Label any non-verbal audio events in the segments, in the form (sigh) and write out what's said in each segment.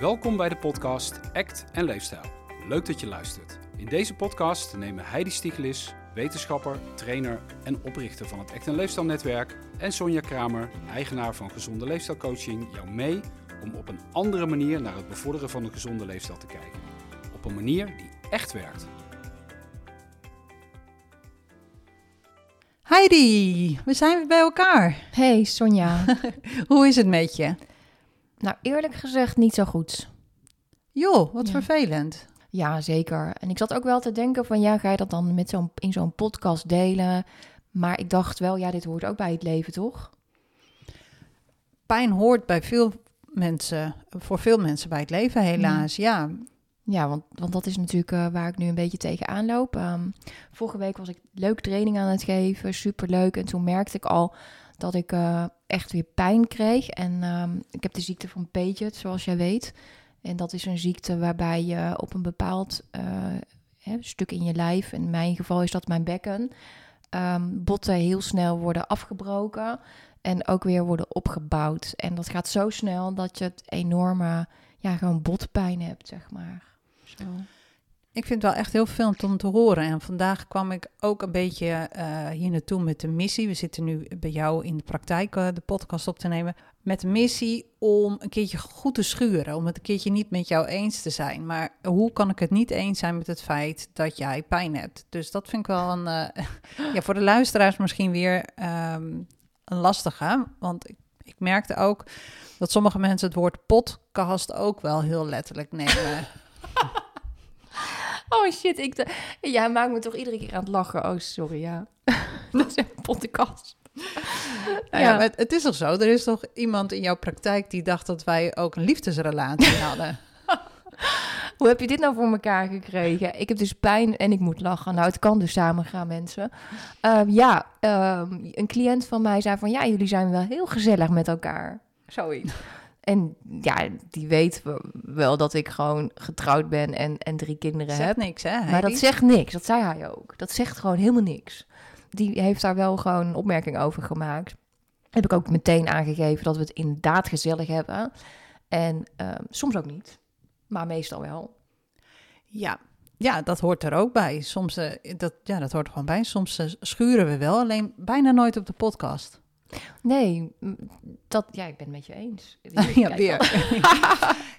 Welkom bij de podcast Act en Leefstijl. Leuk dat je luistert. In deze podcast nemen Heidi Stiegelis, wetenschapper, trainer en oprichter van het Act en Leefstijl Netwerk, en Sonja Kramer, eigenaar van Gezonde Leefstijlcoaching, jou mee om op een andere manier naar het bevorderen van een gezonde leefstijl te kijken. Op een manier die echt werkt. Heidi, we zijn weer bij elkaar. Hey Sonja. (laughs) Hoe is het met je? Nou, eerlijk gezegd niet zo goed. Joh, wat Ja. vervelend. Ja, zeker. En ik zat ook wel te denken van, ja, ga je dat dan met zo'n, in zo'n podcast delen? Maar ik dacht wel, ja, dit hoort ook bij het leven, toch? Pijn hoort bij veel mensen, voor veel mensen bij het leven helaas. Ja, Ja, want, want dat is natuurlijk eh, waar ik nu een beetje tegenaan loop. Ehm, vorige week was ik leuk training aan het geven, superleuk. En toen merkte ik al dat ik eh, echt weer pijn kreeg. En ehm, ik heb de ziekte van Paget, zoals jij weet. En dat is een ziekte waarbij je op een bepaald eh, hè, stuk in je lijf, in mijn geval is dat mijn bekken, ehm, botten heel snel worden afgebroken en ook weer worden opgebouwd. En dat gaat zo snel dat je het enorme, ja, gewoon botpijn hebt, zeg maar. Zo. Ik vind het wel echt heel veel om te horen. En vandaag kwam ik ook een beetje eh, hier naartoe met de missie. We zitten nu bij jou in de praktijk eh, de podcast op te nemen. Met de missie om een keertje goed te schuren. Om het een keertje niet met jou eens te zijn. Maar hoe kan ik het niet eens zijn met het feit dat jij pijn hebt? Dus dat vind ik wel een... eh, (laughs) ja, voor de luisteraars misschien weer ehm, een lastige. Want ik, ik merkte ook dat sommige mensen het woord podcast ook wel heel letterlijk nemen. (laughs) Oh shit, ik d- ja, hij maakt me toch iedere keer aan het lachen. Oh, sorry, ja. (laughs) dat is een podcast. Nou ja, maar het, het is toch zo? Er is toch iemand in jouw praktijk die dacht dat wij ook een liefdesrelatie (laughs) hadden? Hoe heb je dit nou voor elkaar gekregen? Ik heb dus pijn en ik moet lachen. Nou, het kan dus samen gaan, mensen. Ehm, ja, ehm, een cliënt van mij zei van... Ja, jullie zijn wel heel gezellig met elkaar. (laughs) Zoiets. En ja, die weet wel dat ik gewoon getrouwd ben en, en drie kinderen Zegt heb. niks, hè? Maar Heidi? dat zegt niks, dat zei hij ook. Dat zegt gewoon helemaal niks. Die heeft daar wel gewoon een opmerking over gemaakt. Heb ik ook meteen aangegeven dat we het inderdaad gezellig hebben. En ehm, soms ook niet, maar meestal wel. Ja. ja, dat hoort er ook bij. Soms, eh, dat, ja, dat hoort er gewoon bij. Soms eh, schuren we wel, alleen bijna nooit op de podcast. Nee, dat, ja, ik ben het met je eens. (laughs) ja, weer. (laughs)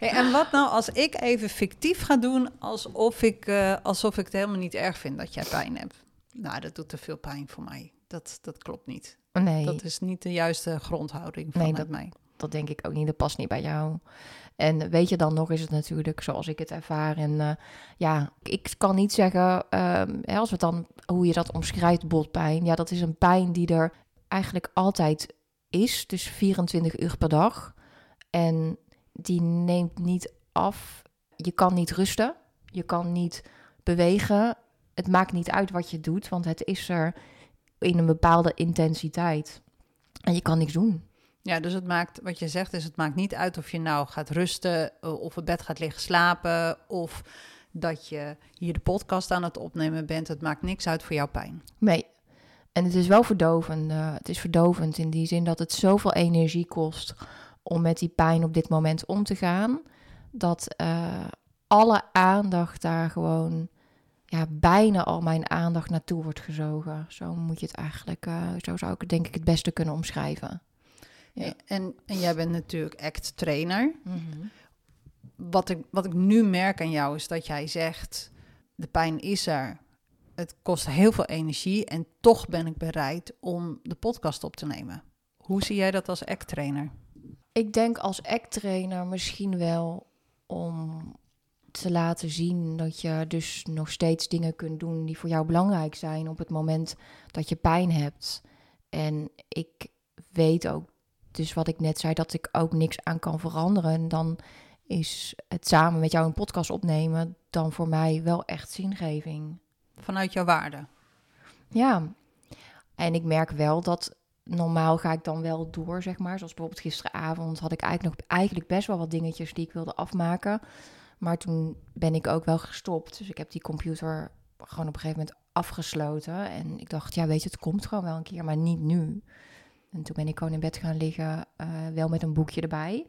Hey, en wat nou als ik even fictief ga doen alsof ik, eh, alsof ik het helemaal niet erg vind dat jij pijn hebt? Nou, dat doet te veel pijn voor mij. Dat, dat klopt niet. Nee, Dat is niet de juiste grondhouding Nee, van dat- mij. dat denk ik ook niet. Dat past niet bij jou. En weet je, dan nog is het natuurlijk zoals ik het ervaar. En eh, ja, ik kan niet zeggen, ehm, hè, als we dan, hoe je dat omschrijft, botpijn. Ja, dat is een pijn die er eigenlijk altijd is. Dus 24 uur per dag. En die neemt niet af. Je kan niet rusten. Je kan niet bewegen. Het maakt niet uit wat je doet, want het is er in een bepaalde intensiteit. En je kan niks doen. Ja, dus het maakt, wat je zegt, is het maakt niet uit of je nou gaat rusten, eh, of op bed gaat liggen slapen, of dat je hier de podcast aan het opnemen bent. Het maakt niks uit voor jouw pijn. Nee. En het is wel verdovend. eh, het is verdovend in die zin dat het zoveel energie kost om met die pijn op dit moment om te gaan. Dat eh, alle aandacht daar gewoon, ja, bijna al mijn aandacht naartoe wordt gezogen. Zo moet je het eigenlijk, eh, zo zou ik het denk ik het beste kunnen omschrijven. Ja. En, en jij bent natuurlijk act-trainer. Wat ik, wat ik nu merk aan jou is dat jij zegt, de pijn is er. Het kost heel veel energie en toch ben ik bereid om de podcast op te nemen. Hoe zie jij dat als act-trainer? Ik denk als act-trainer misschien wel om te laten zien dat je dus nog steeds dingen kunt doen die voor jou belangrijk zijn op het moment dat je pijn hebt. En ik weet ook, dus wat ik net zei, dat ik ook niks aan kan veranderen. En dan is het samen met jou een podcast opnemen dan voor mij wel echt zingeving. Vanuit jouw waarde. Ja, en ik merk wel dat normaal ga ik dan wel door, zeg maar. Zoals bijvoorbeeld gisteravond had ik eigenlijk nog eigenlijk best wel wat dingetjes die ik wilde afmaken. Maar toen ben ik ook wel gestopt. Dus ik heb die computer gewoon op een gegeven moment afgesloten. En ik dacht, ja, weet je, het komt gewoon wel een keer, maar niet nu. En toen ben ik gewoon in bed gaan liggen, eh, wel met een boekje erbij.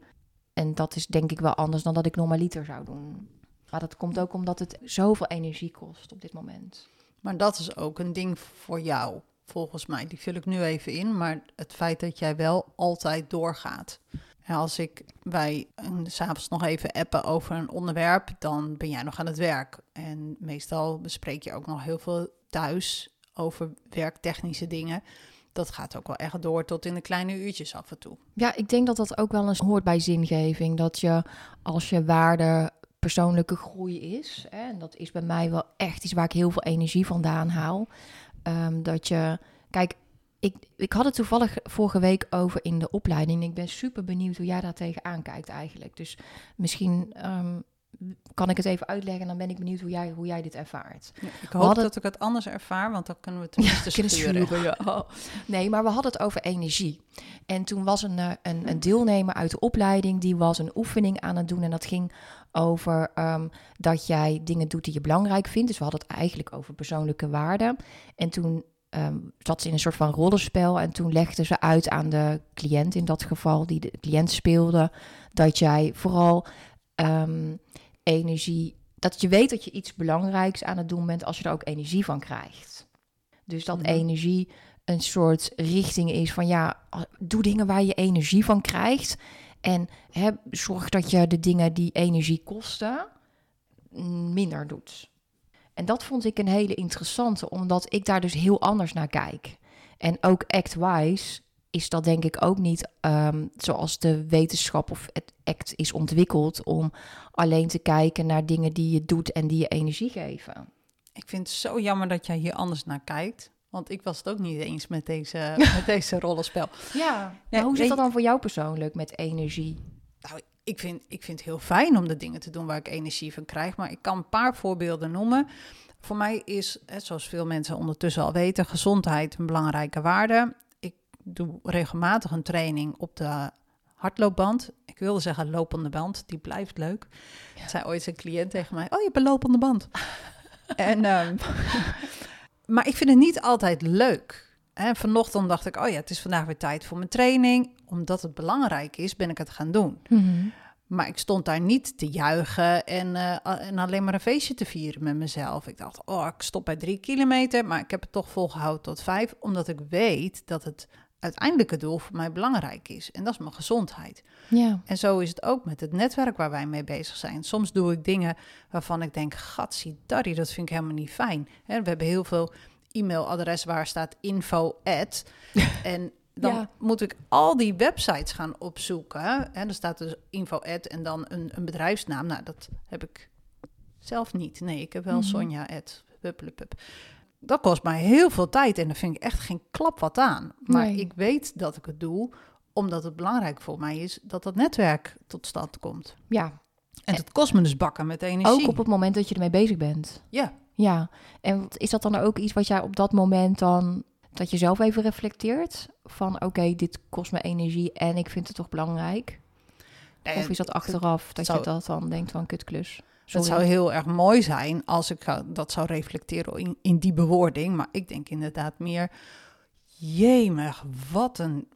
en dat is denk ik wel anders dan dat ik normaliter zou doen. Maar dat komt ook omdat het zoveel energie kost op dit moment. Maar dat is ook een ding voor jou, volgens mij. Die vul ik nu even in. Maar het feit dat jij wel altijd doorgaat. En als ik wij s'avonds nog even appen over een onderwerp, dan ben jij nog aan het werk. En meestal bespreek je ook nog heel veel thuis over werktechnische dingen. Dat gaat ook wel echt door tot in de kleine uurtjes af en toe. Ja, ik denk dat dat ook wel eens hoort bij zingeving. Dat je als je waarde persoonlijke groei is. Hè, en dat is bij mij wel echt iets waar ik heel veel energie vandaan haal. Ehm, dat je, kijk, ik, ik had het toevallig vorige week over in de opleiding. Ik ben super benieuwd hoe jij daar tegenaan kijkt eigenlijk. Dus misschien ehm, kan ik het even uitleggen en dan ben ik benieuwd hoe jij, hoe jij dit ervaart. ik hoop dat ik het anders ervaar, want dan kunnen we het ja, schuren. Ja. Oh. (laughs) Nee, maar we hadden het over energie. En toen was een, eh, een, een, deelnemer uit de opleiding, die was een oefening aan het doen en dat ging over um, dat jij dingen doet die je belangrijk vindt. Dus we hadden het eigenlijk over persoonlijke waarden. En toen um, zat ze in een soort van rollenspel. En toen legde ze uit aan de cliënt in dat geval, die de cliënt speelde, dat jij vooral um, energie, dat je weet dat je iets belangrijks aan het doen bent als je er ook energie van krijgt. Dus dat mhm. energie een soort richting is van ja, doe dingen waar je energie van krijgt. En hè, zorg dat je de dingen die energie kosten minder doet. En dat vond ik een hele interessante, omdat ik daar dus heel anders naar kijk. En ook act-wise is dat denk ik ook niet um, zoals de wetenschap of het act is ontwikkeld om alleen te kijken naar dingen die je doet en die je energie geven. Ik vind het zo jammer dat jij hier anders naar kijkt. Want ik was het ook niet eens met deze, (laughs) met deze rollenspel. Ja, maar hoe zit dat dan voor jou persoonlijk met energie? Nou, ik vind, ik vind het heel fijn om de dingen te doen waar ik energie van krijg. Maar ik kan een paar voorbeelden noemen. Voor mij is, zoals veel mensen ondertussen al weten, gezondheid een belangrijke waarde. Doe regelmatig een training op de hardloopband. Ik wilde zeggen lopende band, die blijft leuk. Ja. Zei ooit een cliënt tegen mij, oh je hebt een lopende band. (laughs) en, um, maar ik vind het niet altijd leuk. En vanochtend dacht ik, oh ja, het is vandaag weer tijd voor mijn training. Omdat het belangrijk is, ben ik het gaan doen. Mhm. Maar ik stond daar niet te juichen en, uh, en alleen maar een feestje te vieren met mezelf. Ik dacht, oh, ik stop bij drie kilometer, maar ik heb het toch volgehouden tot vijf. Omdat ik weet dat het uiteindelijke doel voor mij belangrijk is. En dat is mijn gezondheid. Ja. En zo is het ook met het netwerk waar wij mee bezig zijn. Soms doe ik dingen waarvan ik denk, gatsie, Darry, dat vind ik helemaal niet fijn. we hebben heel veel e-mailadres waar staat info at. (laughs) en dan moet ik al die websites gaan opzoeken. En er staat dus info en dan een, een bedrijfsnaam. Nou, dat heb ik zelf niet. Nee, ik heb wel mm Sonja at. Dat kost mij heel veel tijd en daar vind ik echt geen klap wat aan. Maar ik weet dat ik het doe omdat het belangrijk voor mij is dat dat netwerk tot stand komt. Ja. En het kost me dus bakken met energie. Ook op het moment dat je ermee bezig bent. Ja. Ja, en is dat dan ook iets wat jij op dat moment dan, dat je zelf even reflecteert? Van oké, dit kost me energie en ik vind het toch belangrijk? of is dat achteraf dat je dat dan denkt van kutklus? Het zou heel erg mooi zijn als ik dat zou reflecteren in, in die bewoording. Maar ik denk inderdaad meer, jemig, wat een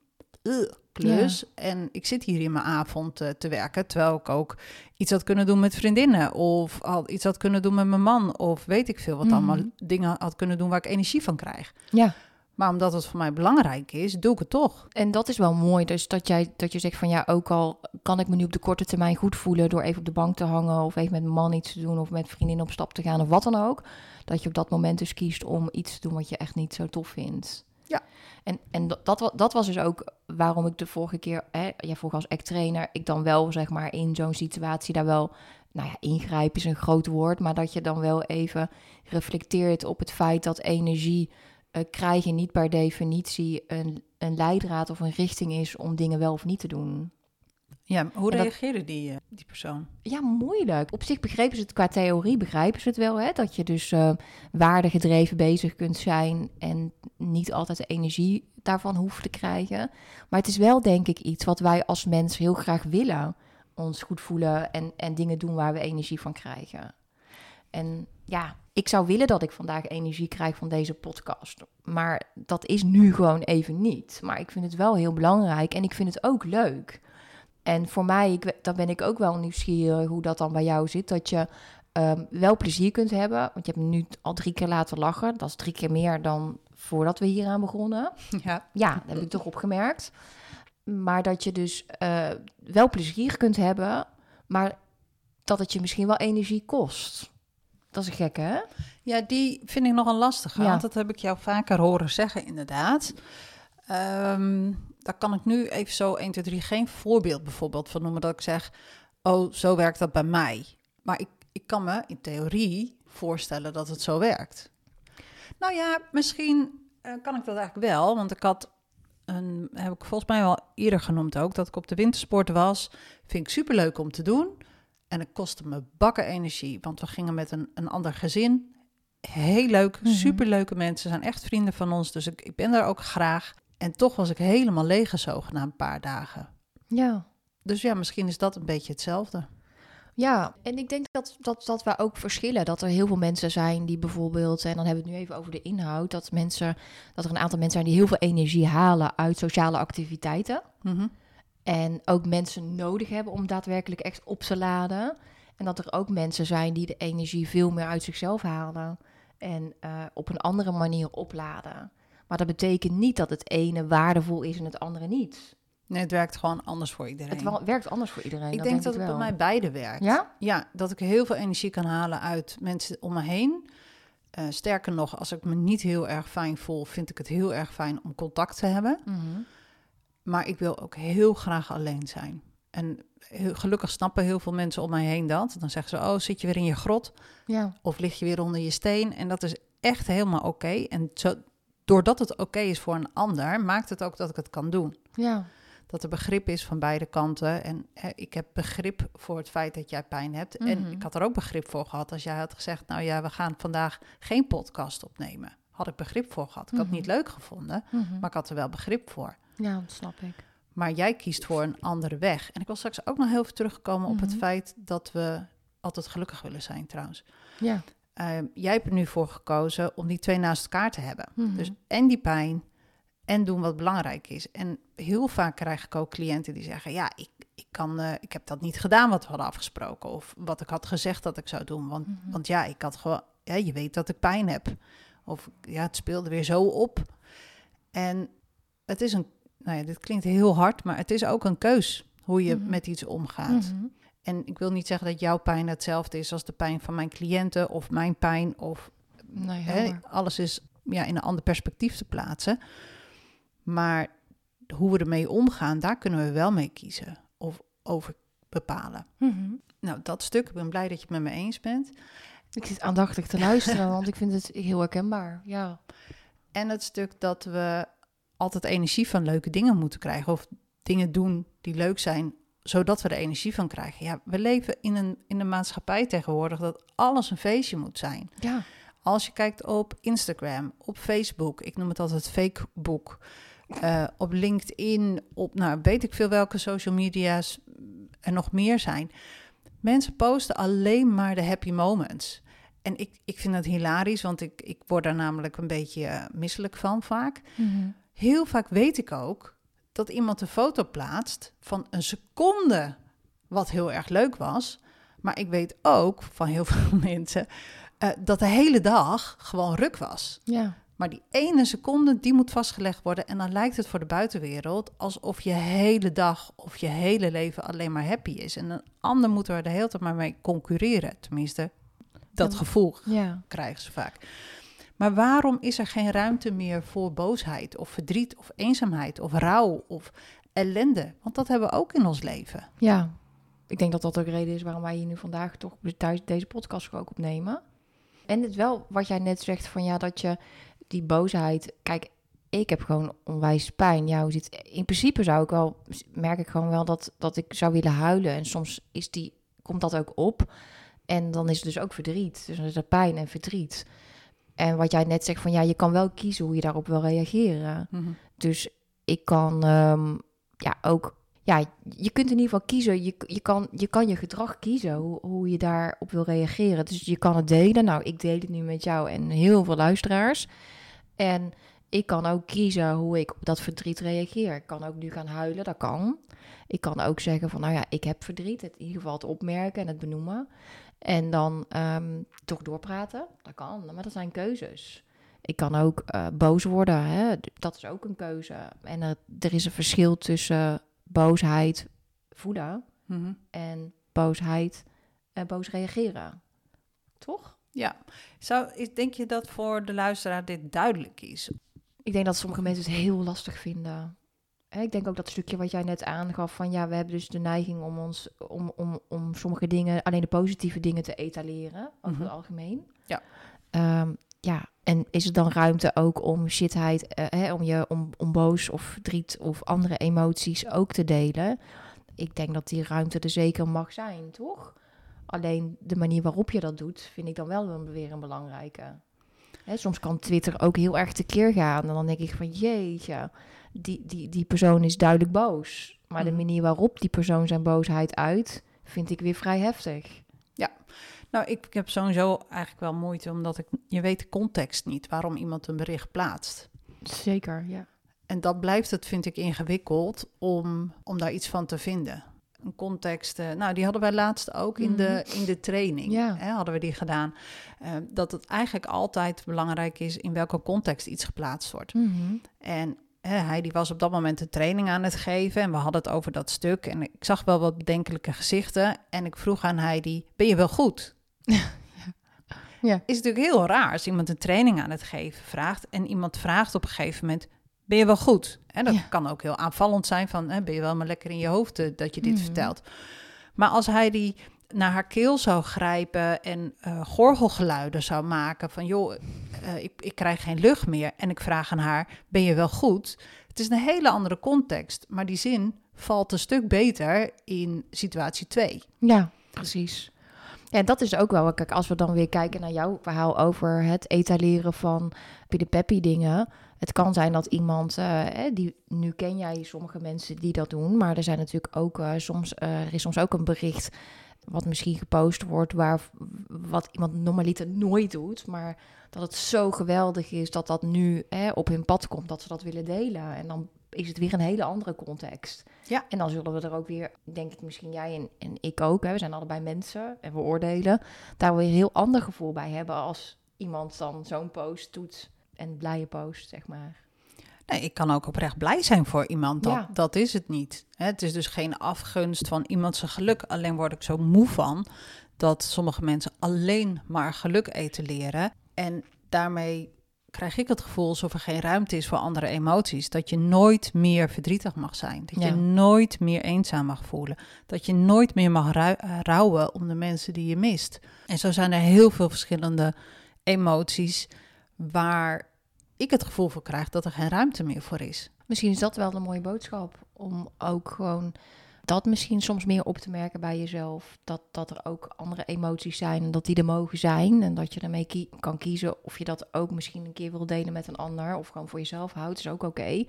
klus. En ik zit hier in mijn avond uh, te werken, terwijl ik ook iets had kunnen doen met vriendinnen of al iets had kunnen doen met mijn man of weet ik veel wat mm. allemaal dingen had kunnen doen waar ik energie van krijg. Ja. Maar omdat het voor mij belangrijk is, doe ik het toch. En dat is wel mooi. Dus dat, jij, dat je zegt van ja, ook al kan ik me nu op de korte termijn goed voelen door even op de bank te hangen of even met mijn man iets te doen of met vriendinnen op stap te gaan of wat dan ook. Dat je op dat moment dus kiest om iets te doen wat je echt niet zo tof vindt. Ja. En, en dat, dat was dus ook waarom ik de vorige keer, hè, jij vroeg als act-trainer, ik dan wel zeg maar in zo'n situatie daar wel, nou ja, ingrijpen is een groot woord, maar dat je dan wel even reflecteert op het feit dat energie uh, krijgen niet per definitie een, een leidraad of een richting is om dingen wel of niet te doen. Ja, hoe reageerde die, uh, die persoon? Ja, moeilijk. Op zich begrepen ze het qua theorie, begrijpen ze het wel, hè? dat je dus uh, waardegedreven bezig kunt zijn en niet altijd de energie daarvan hoeft te krijgen. Maar het is wel, denk ik, iets wat wij als mens heel graag willen. Ons goed voelen en, en dingen doen waar we energie van krijgen. En ja, ik zou willen dat ik vandaag energie krijg van deze podcast. Maar dat is nu gewoon even niet. Maar ik vind het wel heel belangrijk en ik vind het ook leuk. En voor mij, ik, dan ben ik ook wel nieuwsgierig hoe dat dan bij jou zit. Dat je ehm, wel plezier kunt hebben. Want je hebt me nu al drie keer laten lachen. Dat is drie keer meer dan voordat we hieraan begonnen. Ja. Ja, dat heb ik toch opgemerkt. Maar dat je dus eh, wel plezier kunt hebben, maar dat het je misschien wel energie kost. Dat is een gekke, hè? Ja, die vind ik nog een lastige. Ja. Want dat heb ik jou vaker horen zeggen, inderdaad. Ehm, daar kan ik nu even zo 1, 2, 3 geen voorbeeld bijvoorbeeld van noemen dat ik zeg... oh, zo werkt dat bij mij. Maar ik, ik kan me in theorie voorstellen dat het zo werkt. Nou ja, misschien eh, kan ik dat eigenlijk wel. Want ik had, een, heb ik volgens mij wel eerder genoemd ook... dat ik op de wintersport was. Vind ik superleuk om te doen. En het kostte me bakken energie. Want we gingen met een, een ander gezin heel leuk, Mhm. superleuke mensen, zijn echt vrienden van ons, dus ik, ik ben daar ook graag. En toch was ik helemaal leeggezogen na een paar dagen. Ja. Dus ja, misschien is dat een beetje hetzelfde. Ja, en ik denk dat, dat, dat we ook verschillen. Dat er heel veel mensen zijn die bijvoorbeeld, en dan hebben we het nu even over de inhoud, dat, mensen, dat er een aantal mensen zijn die heel veel energie halen uit sociale activiteiten. Mhm. En ook mensen nodig hebben om daadwerkelijk echt op te laden. En dat er ook mensen zijn die de energie veel meer uit zichzelf halen. En eh, op een andere manier opladen. Maar dat betekent niet dat het ene waardevol is en het andere niet. Nee, het werkt gewoon anders voor iedereen. Het werkt anders voor iedereen. ik dat denk dat het bij mij beide werkt. Ja? Ja, dat ik heel veel energie kan halen uit mensen om me heen. Eh, sterker nog, als ik me niet heel erg fijn voel, vind ik het heel erg fijn om contact te hebben. Mhm. Maar ik wil ook heel graag alleen zijn. En heel- gelukkig snappen heel veel mensen om mij heen dat. Dan zeggen ze, oh, zit je weer in je grot? Ja. Of lig je weer onder je steen? En dat is echt helemaal oké. En zo, doordat het oké is voor een ander, maakt het ook dat ik het kan doen. Ja. Dat er begrip is van beide kanten. En hè, ik heb begrip voor het feit dat jij pijn hebt. En Mhm. ik had er ook begrip voor gehad als jij had gezegd... nou ja, we gaan vandaag geen podcast opnemen. Had ik begrip voor gehad. Ik had het Mhm. niet leuk gevonden, Mhm. maar ik had er wel begrip voor. Ja, dat snap ik. Maar jij kiest voor een andere weg. En ik wil straks ook nog heel veel terugkomen op het Mhm. feit dat we altijd gelukkig willen zijn trouwens. Ja. Eh, jij hebt er nu voor gekozen om die twee naast elkaar te hebben. Mhm. Dus en die pijn en doen wat belangrijk is. En heel vaak krijg ik ook cliënten die zeggen: Ja, ik, ik, kan, eh, ik heb dat niet gedaan wat we hadden afgesproken. Of wat ik had gezegd dat ik zou doen. Want, Mhm. want ja, ik had gewoon, ja, je weet dat ik pijn heb. Of ja, het speelde weer zo op. En het is een, nou ja, dit klinkt heel hard, maar het is ook een keus hoe je Mhm. met iets omgaat. Mhm. En ik wil niet zeggen dat jouw pijn hetzelfde is als de pijn van mijn cliënten of mijn pijn of Nee, hè, alles is ja, in een ander perspectief te plaatsen. Maar hoe we ermee omgaan, daar kunnen we wel mee kiezen of over bepalen. Mhm. Nou, dat stuk, ik ben blij dat je het met me eens bent. Ik zit aandachtig te luisteren, (laughs) want ik vind het heel herkenbaar. Ja. En het stuk dat we altijd energie van leuke dingen moeten krijgen. Of dingen doen die leuk zijn, zodat we er energie van krijgen. Ja, we leven in een, in een maatschappij tegenwoordig dat alles een feestje moet zijn. Ja. Als je kijkt op Instagram, op Facebook, ik noem het altijd fakebook, eh op LinkedIn, op nou weet ik veel welke social media's er nog meer zijn. Mensen posten alleen maar de happy moments. En ik, ik vind dat hilarisch, want ik, ik word daar namelijk een beetje eh, misselijk van vaak. Mhm. Heel vaak weet ik ook dat iemand een foto plaatst van een seconde, wat heel erg leuk was. Maar ik weet ook van heel (laughs) veel mensen eh, dat de hele dag gewoon ruk was. Ja. Maar die ene seconde, die moet vastgelegd worden. En dan lijkt het voor de buitenwereld alsof je hele dag of je hele leven alleen maar happy is. En een ander moet er de hele tijd maar mee concurreren. Tenminste, dat gevoel Ja. krijgen ze vaak. Maar waarom is er geen ruimte meer voor boosheid of verdriet of eenzaamheid of rouw of ellende? Want dat hebben we ook in ons leven. Ja. Ik denk dat dat ook de reden is waarom wij hier nu vandaag toch thuis deze podcast ook opnemen. En het wel wat jij net zegt van ja, dat je die boosheid... Kijk, ik heb gewoon onwijs pijn. Ja, hoe zit In principe zou ik wel... Merk ik gewoon wel dat, dat ik zou willen huilen. En soms is die, komt dat ook op. En dan is het dus ook verdriet. Dus dan is er pijn en verdriet. En wat jij net zegt van ja, je kan wel kiezen hoe je daarop wil reageren. Dus ik kan ehm, ja, ook. Ja, je kunt in ieder geval kiezen. Je, je, kan, je kan je gedrag kiezen hoe, hoe je daarop wil reageren. Dus je kan het delen. Nou, ik deel het nu met jou en heel veel luisteraars. En ik kan ook kiezen hoe ik op dat verdriet reageer. Ik kan ook nu gaan huilen, dat kan. Ik kan ook zeggen van, nou ja, ik heb verdriet. Het in ieder geval het opmerken en het benoemen. En dan ehm, toch doorpraten, dat kan. Maar dat zijn keuzes. Ik kan ook eh, boos worden, hè? dat is ook een keuze. En er, er is een verschil tussen boosheid voelen Mhm. en boosheid en boos reageren. Toch? Ja. Zou, is- denk je dat voor de luisteraar dit duidelijk is? Ik denk dat sommige mensen het heel lastig vinden. Ik denk ook dat stukje wat jij net aangaf van ja, we hebben dus de neiging om ons om, om, om sommige dingen, alleen de positieve dingen te etaleren over Mhm. het algemeen. Ja. Ehm, ja, en is er dan ruimte ook om shitheid, eh, hè, om je om, om boos of verdriet of andere emoties ook te delen? Ik denk dat die ruimte er zeker mag zijn, toch? Alleen de manier waarop je dat doet, vind ik dan wel weer een belangrijke. Hè, soms kan Twitter ook heel erg tekeer gaan. En dan denk ik van jeetje, die, die, die persoon is duidelijk boos. Maar Mhm. de manier waarop die persoon zijn boosheid uit, vind ik weer vrij heftig. Nou, ik heb sowieso eigenlijk wel moeite, omdat ik, je weet de context niet waarom iemand een bericht plaatst. Zeker, ja. En dat blijft het, vind ik, ingewikkeld om, om daar iets van te vinden. Een context, eh, nou, die hadden wij laatst ook in, de, in de training. Ja. Hè, hadden we die gedaan. Eh, dat het eigenlijk altijd belangrijk is in welke context iets geplaatst wordt. Mhm. En hij die was op dat moment een training aan het geven en we hadden het over dat stuk. En ik zag wel wat bedenkelijke gezichten en ik vroeg aan Heidi, ben je wel goed? (laughs) Ja. Is natuurlijk heel raar als iemand een training aan het geven vraagt en iemand vraagt op een gegeven moment, ben je wel goed? En dat Ja. kan ook heel aanvallend zijn van, hè, ben je wel maar lekker in je hoofd eh, dat je dit Mhm. vertelt. Maar als hij die naar haar keel zou grijpen en eh, gorgelgeluiden zou maken van, joh, eh, ik, ik krijg geen lucht meer en ik vraag aan haar, ben je wel goed? Het is een hele andere context, maar die zin valt een stuk beter in situatie 2. Ja, precies. Ja, dat is ook wel, kijk, als we dan weer kijken naar jouw verhaal over het etaleren van de peppy dingen. Het kan zijn dat iemand, eh, die, nu ken jij sommige mensen die dat doen, maar er zijn natuurlijk ook soms, er is soms ook een bericht wat misschien gepost wordt, waar wat iemand normaliter nooit doet, maar dat het zo geweldig is dat dat nu hè, op hun pad komt, dat ze dat willen delen. En dan is het weer een hele andere context. Ja. En dan zullen we er ook weer, denk ik misschien jij en, en ik ook, hè, we zijn allebei mensen en we oordelen, daar weer een heel ander gevoel bij hebben als iemand dan zo'n post doet. En blije post, zeg maar. Nee, ik kan ook oprecht blij zijn voor iemand. Dat, Ja. dat is het niet. Het is dus geen afgunst van iemand zijn geluk. Alleen word ik zo moe van dat sommige mensen alleen maar geluk etaleren. En daarmee krijg ik het gevoel alsof er geen ruimte is voor andere emoties. Dat je nooit meer verdrietig mag zijn. Dat Ja. je nooit meer eenzaam mag voelen. Dat je nooit meer mag eh, rouwen om de mensen die je mist. En zo zijn er heel veel verschillende emoties waar ik het gevoel voor krijg dat er geen ruimte meer voor is. Misschien is dat wel een mooie boodschap. Om ook gewoon dat misschien soms meer op te merken bij jezelf. Dat, dat er ook andere emoties zijn en dat die er mogen zijn. En dat je ermee kie- kan kiezen of je dat ook misschien een keer wil delen met een ander. Of gewoon voor jezelf houdt, is ook oké.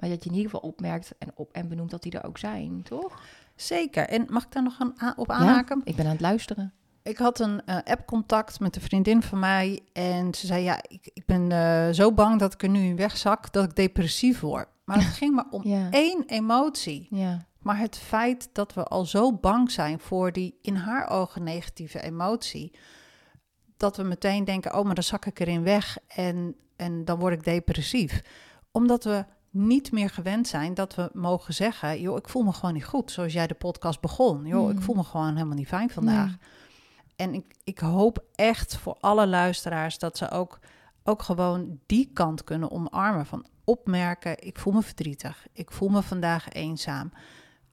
Maar dat je in ieder geval opmerkt en, op, en benoemt dat die er ook zijn, toch? Zeker. En mag ik daar nog aan, a- op aanhaken? Ja, ik ben aan het luisteren. Ik had een eh, app-contact met een vriendin van mij. En ze zei: Ja, ik, ik ben eh, zo bang dat ik er nu in wegzak dat ik depressief word. Maar het (laughs) ging maar om Ja. één emotie. Ja, Maar het feit dat we al zo bang zijn voor die in haar ogen negatieve emotie. Dat we meteen denken: Oh, maar dan zak ik erin weg en, en dan word ik depressief. Omdat we niet meer gewend zijn dat we mogen zeggen: Joh, ik voel me gewoon niet goed. Zoals jij de podcast begon. Joh, ik Mhm. voel me gewoon helemaal niet fijn vandaag. En ik, ik hoop echt voor alle luisteraars dat ze ook, ook gewoon die kant kunnen omarmen. Van opmerken, ik voel me verdrietig. Ik voel me vandaag eenzaam.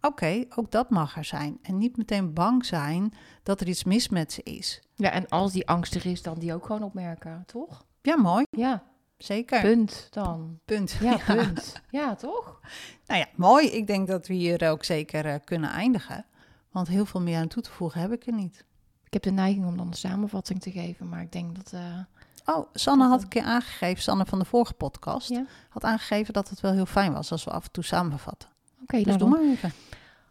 Oké, ook dat mag er zijn. En niet meteen bang zijn dat er iets mis met ze is. ja, en als die angst er is, dan die ook gewoon opmerken, toch? Ja, mooi. Ja, Zeker. punt dan. Punt. Ja, (laughs) punt. Ja, toch? Nou ja, mooi. Ik denk dat we hier ook zeker eh, kunnen eindigen. Want heel veel meer aan toe te voegen heb ik er niet. Ik heb de neiging om dan een samenvatting te geven, maar ik denk dat... eh, Oh, Sanne had een keer aangegeven, Sanne van de vorige podcast, Ja. had aangegeven dat het wel heel fijn was als we af en toe samenvatten. Oké, Dus nou, doe maar even.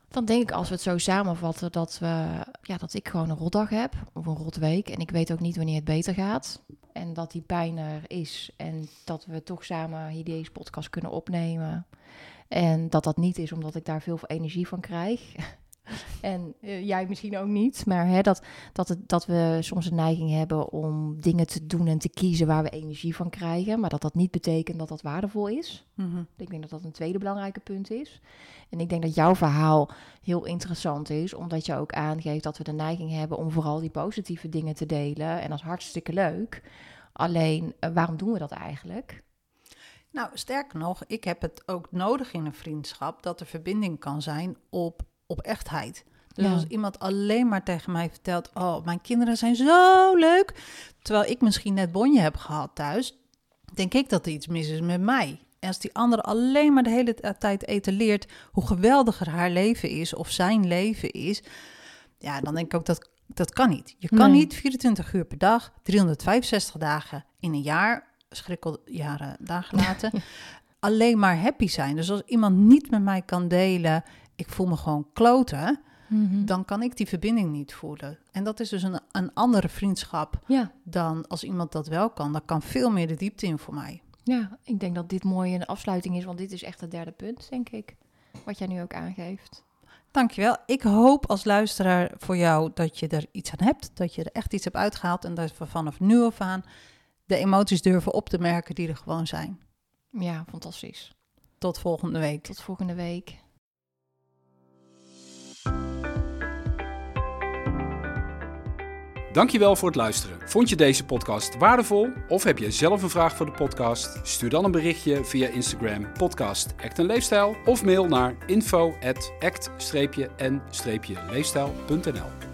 dan denk ik als we het zo samenvatten dat, we, ja, dat ik gewoon een rotdag heb of een rotweek en ik weet ook niet wanneer het beter gaat. en dat die pijn er is. En dat we toch samen hier deze podcast kunnen opnemen. En dat dat niet is omdat ik daar veel energie van krijg. En eh, jij misschien ook niet, maar hè, dat, dat, het, dat we soms een neiging hebben om dingen te doen en te kiezen waar we energie van krijgen, maar dat dat niet betekent dat dat waardevol is. Mhm. Ik denk dat dat een tweede belangrijke punt is. En ik denk dat jouw verhaal heel interessant is, omdat je ook aangeeft dat we de neiging hebben om vooral die positieve dingen te delen. En dat is hartstikke leuk. Alleen, eh, waarom doen we dat eigenlijk? Nou, sterker nog, ik heb het ook nodig in een vriendschap dat er verbinding kan zijn op, op echtheid. Dus Ja. als iemand alleen maar tegen mij vertelt: Oh, mijn kinderen zijn zo leuk. Terwijl ik misschien net bonje heb gehad thuis, denk ik dat er iets mis is met mij. En als die andere alleen maar de hele tijd etaleert hoe geweldiger haar leven is of zijn leven is, ja, dan denk ik ook dat dat kan niet. Je kan Nee. niet 24 uur per dag, 365 dagen in een jaar, schrikkeljaren dagen laten, (laughs) alleen maar happy zijn. Dus als iemand niet met mij kan delen, ik voel me gewoon kloten, dan kan ik die verbinding niet voelen. En dat is dus een, een andere vriendschap Ja, dan als iemand dat wel kan. Dan kan veel meer de diepte in voor mij. ja, ik denk dat dit mooi een afsluiting is, want dit is echt het derde punt, denk ik. Wat jij nu ook aangeeft. Dankjewel. Ik hoop als luisteraar voor jou dat je er iets aan hebt. Dat je er echt iets hebt uitgehaald. En dat we vanaf nu af aan de emoties durven op te merken die er gewoon zijn. Ja, fantastisch. Tot volgende week. Tot volgende week. Dankjewel voor het luisteren. Vond je deze podcast waardevol of heb je zelf een vraag voor de podcast? Stuur dan een berichtje via Instagram podcast Act en Leefstijl of mail naar info at act-en-leefstijl.nl